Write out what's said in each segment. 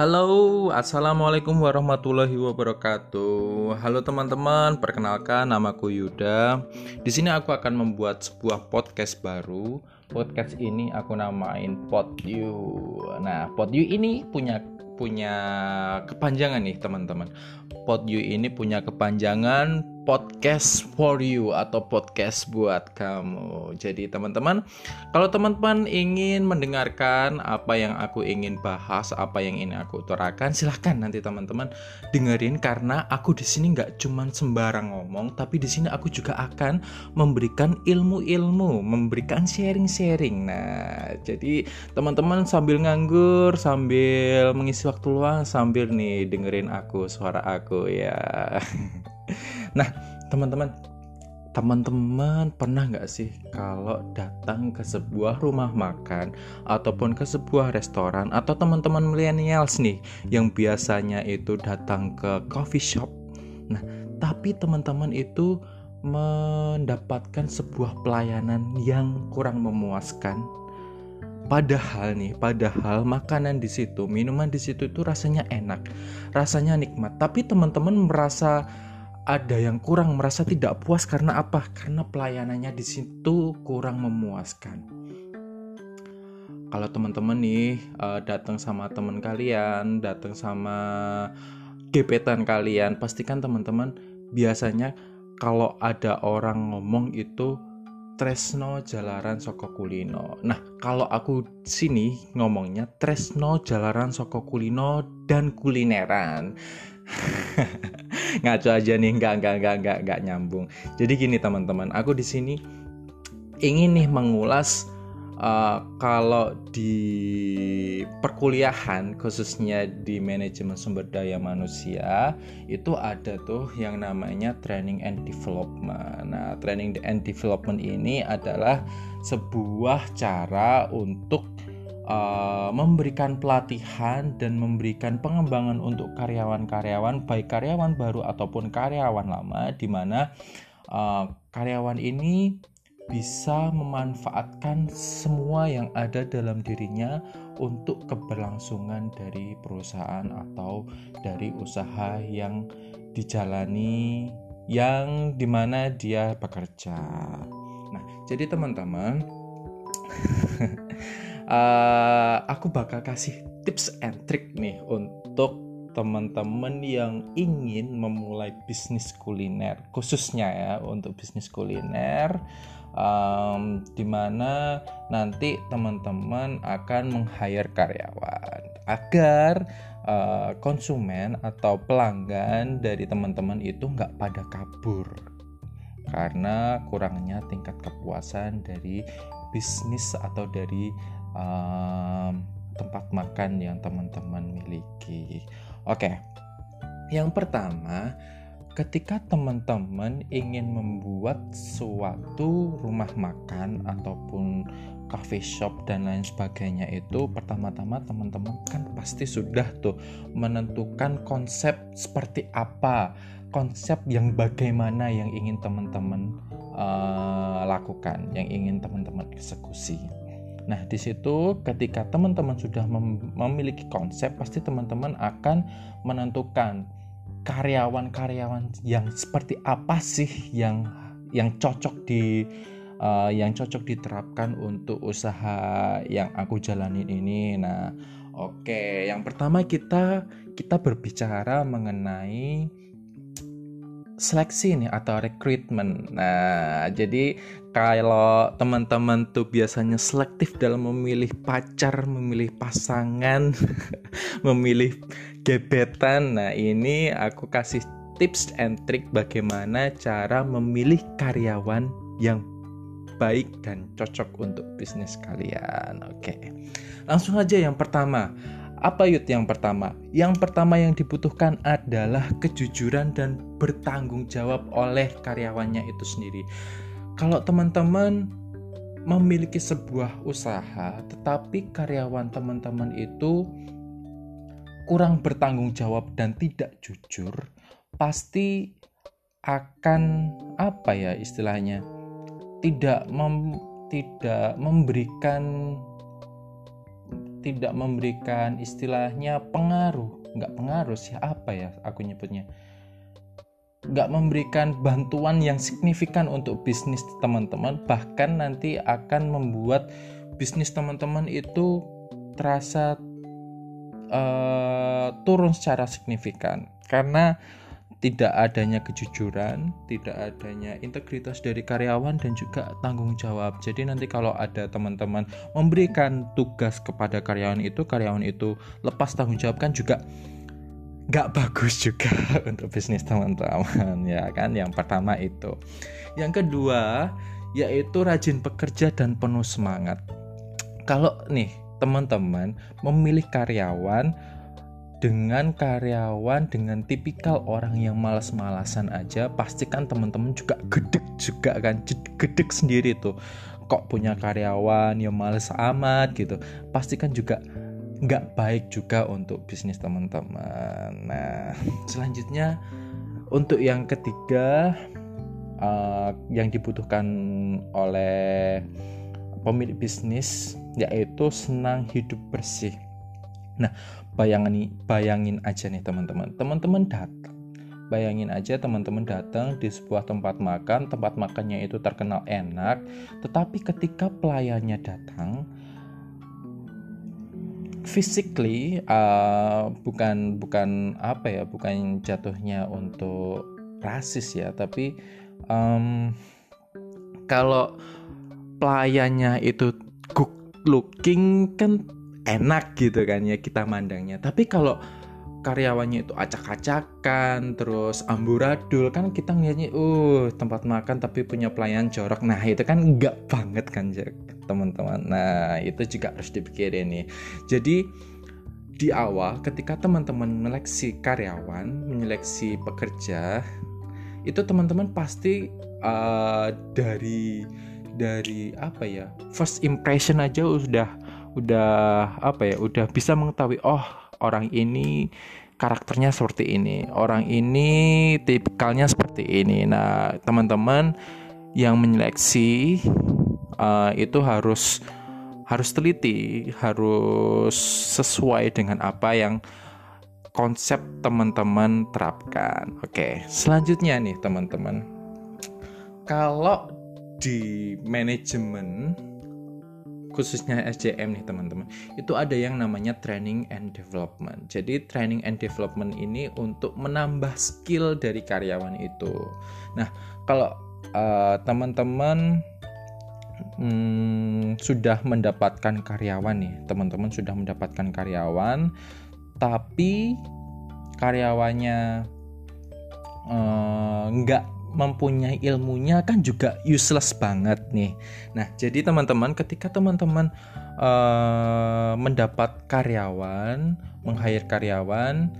Halo, assalamualaikum warahmatullahi wabarakatuh. Halo teman-teman, perkenalkan namaku Yuda. Di sini aku akan membuat sebuah podcast baru. Podcast ini aku namain Pod You. Nah, Pod You ini punya punya kepanjangan nih teman-teman. Pod You ini punya kepanjangan podcast for you atau podcast buat kamu. Jadi teman-teman, kalau teman-teman ingin mendengarkan apa yang aku ingin bahas, apa yang ingin aku utarakan, silahkan nanti teman-teman dengerin karena aku di sini nggak cuma sembarang ngomong, tapi di sini aku juga akan memberikan ilmu-ilmu, memberikan sharing-sharing. Nah, jadi teman-teman sambil nganggur, sambil mengisi waktu luang, sambil nih dengerin aku suara aku ya. Nah, teman-teman, teman-teman pernah nggak sih kalau datang ke sebuah rumah makan ataupun ke sebuah restoran atau teman-teman millennials nih yang biasanya itu datang ke coffee shop. Nah, tapi teman-teman itu mendapatkan sebuah pelayanan yang kurang memuaskan. Padahal nih, padahal makanan di situ, minuman di situ itu rasanya enak, rasanya nikmat. Tapi teman-teman merasa ada yang kurang merasa tidak puas karena apa? Karena pelayanannya di situ kurang memuaskan. Kalau teman-teman nih uh, datang sama teman kalian, datang sama gebetan kalian, pastikan teman-teman biasanya kalau ada orang ngomong itu Tresno Jalaran Soko Kulino. Nah, kalau aku sini ngomongnya Tresno Jalaran Soko Kulino dan kulineran. ngaco aja nih nggak nggak nggak nggak nggak nyambung jadi gini teman-teman aku di sini ingin nih mengulas uh, kalau di perkuliahan khususnya di manajemen sumber daya manusia itu ada tuh yang namanya training and development. Nah, training and development ini adalah sebuah cara untuk uh, memberikan pelatihan dan memberikan pengembangan untuk karyawan-karyawan baik karyawan baru ataupun karyawan lama di mana uh, karyawan ini bisa memanfaatkan semua yang ada dalam dirinya untuk keberlangsungan dari perusahaan atau dari usaha yang dijalani yang di mana dia bekerja. Nah, jadi teman-teman uh, aku bakal kasih tips and trick nih untuk teman-teman yang ingin memulai bisnis kuliner khususnya ya untuk bisnis kuliner um, di mana nanti teman-teman akan meng-hire karyawan agar uh, konsumen atau pelanggan dari teman-teman itu nggak pada kabur. Karena kurangnya tingkat kepuasan dari bisnis atau dari um, tempat makan yang teman-teman miliki. Oke, yang pertama, ketika teman-teman ingin membuat suatu rumah makan ataupun coffee shop dan lain sebagainya itu pertama-tama teman-teman kan pasti sudah tuh menentukan konsep seperti apa konsep yang bagaimana yang ingin teman-teman uh, lakukan yang ingin teman-teman eksekusi Nah, di situ ketika teman-teman sudah mem memiliki konsep, pasti teman-teman akan menentukan karyawan-karyawan yang seperti apa sih yang yang cocok di uh, yang cocok diterapkan untuk usaha yang aku jalanin ini. Nah, oke, okay. yang pertama kita kita berbicara mengenai seleksi nih atau rekrutmen. Nah, jadi kalau teman-teman tuh biasanya selektif dalam memilih pacar, memilih pasangan, memilih gebetan. Nah, ini aku kasih tips and trick bagaimana cara memilih karyawan yang baik dan cocok untuk bisnis kalian. Oke. Langsung aja yang pertama apa yut yang pertama? Yang pertama yang dibutuhkan adalah kejujuran dan bertanggung jawab oleh karyawannya itu sendiri. Kalau teman-teman memiliki sebuah usaha, tetapi karyawan teman-teman itu kurang bertanggung jawab dan tidak jujur, pasti akan apa ya istilahnya? Tidak mem, tidak memberikan tidak memberikan istilahnya pengaruh nggak pengaruh sih apa ya aku nyebutnya nggak memberikan bantuan yang signifikan untuk bisnis teman-teman bahkan nanti akan membuat bisnis teman-teman itu terasa uh, turun secara signifikan karena tidak adanya kejujuran, tidak adanya integritas dari karyawan dan juga tanggung jawab. Jadi nanti kalau ada teman-teman memberikan tugas kepada karyawan itu, karyawan itu lepas tanggung jawab kan juga nggak bagus juga untuk bisnis teman-teman ya kan. Yang pertama itu. Yang kedua yaitu rajin bekerja dan penuh semangat. Kalau nih teman-teman memilih karyawan dengan karyawan dengan tipikal orang yang malas-malasan aja pastikan teman-teman juga gedek juga kan gedek sendiri tuh kok punya karyawan yang males amat gitu pastikan juga nggak baik juga untuk bisnis teman-teman. Nah selanjutnya untuk yang ketiga uh, yang dibutuhkan oleh pemilik bisnis yaitu senang hidup bersih. Nah bayangin bayangin aja nih teman-teman. Teman-teman datang. Bayangin aja teman-teman datang di sebuah tempat makan tempat makannya itu terkenal enak tetapi ketika pelayannya datang physically uh, bukan bukan apa ya bukan jatuhnya untuk rasis ya tapi um, kalau pelayannya itu good looking kan enak gitu kan ya kita mandangnya. Tapi kalau karyawannya itu acak-acakan terus amburadul. Kan kita ngeliatnya uh tempat makan tapi punya pelayan jorok. Nah itu kan enggak banget kan teman-teman. Nah itu juga harus dipikirin nih. Jadi di awal ketika teman-teman menyeleksi karyawan menyeleksi pekerja itu teman-teman pasti uh, dari dari apa ya first impression aja udah udah apa ya udah bisa mengetahui oh orang ini karakternya seperti ini orang ini tipikalnya seperti ini. Nah teman-teman yang menyeleksi uh, itu harus harus teliti harus sesuai dengan apa yang konsep teman-teman terapkan. Oke selanjutnya nih teman-teman. Kalau di manajemen khususnya SJM nih teman-teman itu ada yang namanya training and development. Jadi training and development ini untuk menambah skill dari karyawan itu. Nah kalau uh, teman-teman hmm, sudah mendapatkan karyawan nih teman-teman sudah mendapatkan karyawan tapi karyawannya uh, nggak mempunyai ilmunya kan juga useless banget nih. Nah, jadi teman-teman ketika teman-teman uh, mendapat karyawan, meng-hire karyawan,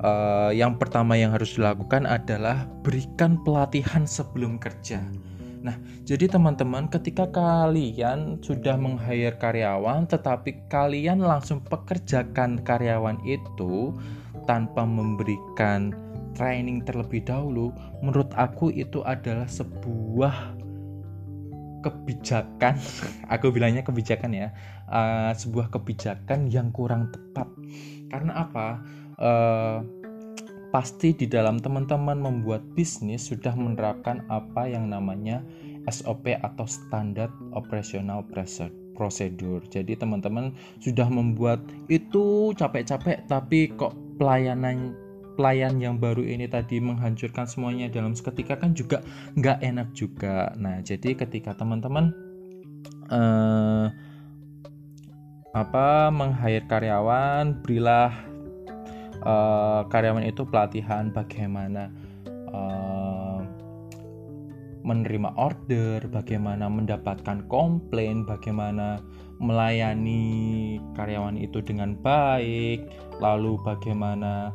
uh, yang pertama yang harus dilakukan adalah berikan pelatihan sebelum kerja. Nah, jadi teman-teman ketika kalian sudah meng-hire karyawan tetapi kalian langsung pekerjakan karyawan itu tanpa memberikan training terlebih dahulu, menurut aku itu adalah sebuah kebijakan, aku bilangnya kebijakan ya, uh, sebuah kebijakan yang kurang tepat. Karena apa? Uh, pasti di dalam teman-teman membuat bisnis sudah menerapkan apa yang namanya SOP atau standar operasional prosedur. Jadi teman-teman sudah membuat itu capek-capek tapi kok pelayanan pelayan yang baru ini tadi menghancurkan semuanya dalam seketika kan juga nggak enak juga. Nah, jadi ketika teman-teman uh, apa meng karyawan, berilah uh, karyawan itu pelatihan bagaimana uh, menerima order, bagaimana mendapatkan komplain, bagaimana melayani karyawan itu dengan baik, lalu bagaimana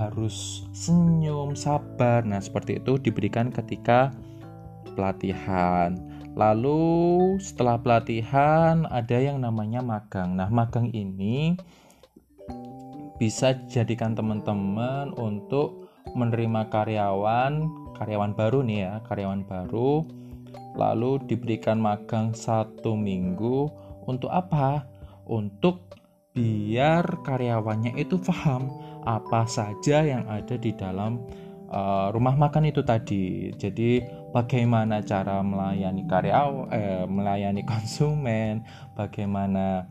harus senyum, sabar. Nah, seperti itu diberikan ketika pelatihan. Lalu setelah pelatihan ada yang namanya magang. Nah, magang ini bisa dijadikan teman-teman untuk menerima karyawan, karyawan baru nih ya, karyawan baru. Lalu diberikan magang satu minggu untuk apa? Untuk biar karyawannya itu paham apa saja yang ada di dalam uh, rumah makan itu tadi. Jadi bagaimana cara melayani karyawan, eh, melayani konsumen, bagaimana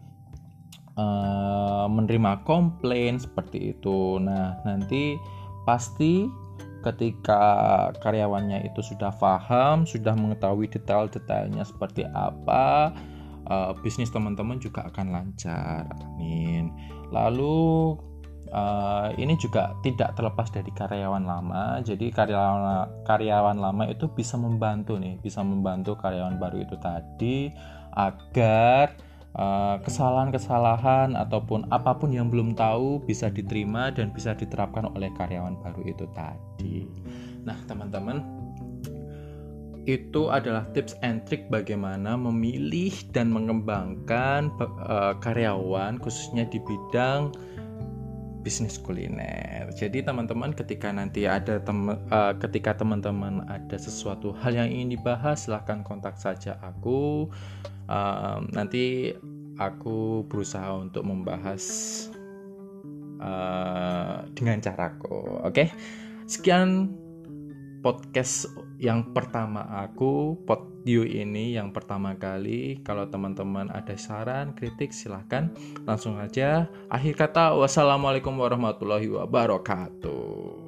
uh, menerima komplain seperti itu. Nah nanti pasti ketika karyawannya itu sudah paham, sudah mengetahui detail-detailnya seperti apa, uh, bisnis teman-teman juga akan lancar. Amin. Lalu uh, ini juga tidak terlepas dari karyawan lama. Jadi karyawan karyawan lama itu bisa membantu nih, bisa membantu karyawan baru itu tadi agar uh, kesalahan-kesalahan ataupun apa pun yang belum tahu bisa diterima dan bisa diterapkan oleh karyawan baru itu tadi. Nah, teman-teman, itu adalah tips and trick bagaimana memilih dan mengembangkan uh, karyawan khususnya di bidang bisnis kuliner. Jadi teman-teman ketika nanti ada tem uh, ketika teman-teman ada sesuatu hal yang ingin dibahas silahkan kontak saja aku. Uh, nanti aku berusaha untuk membahas uh, dengan caraku. Oke. Okay? Sekian podcast yang pertama aku podio ini yang pertama kali. Kalau teman-teman ada saran kritik silahkan langsung aja. Akhir kata wassalamualaikum warahmatullahi wabarakatuh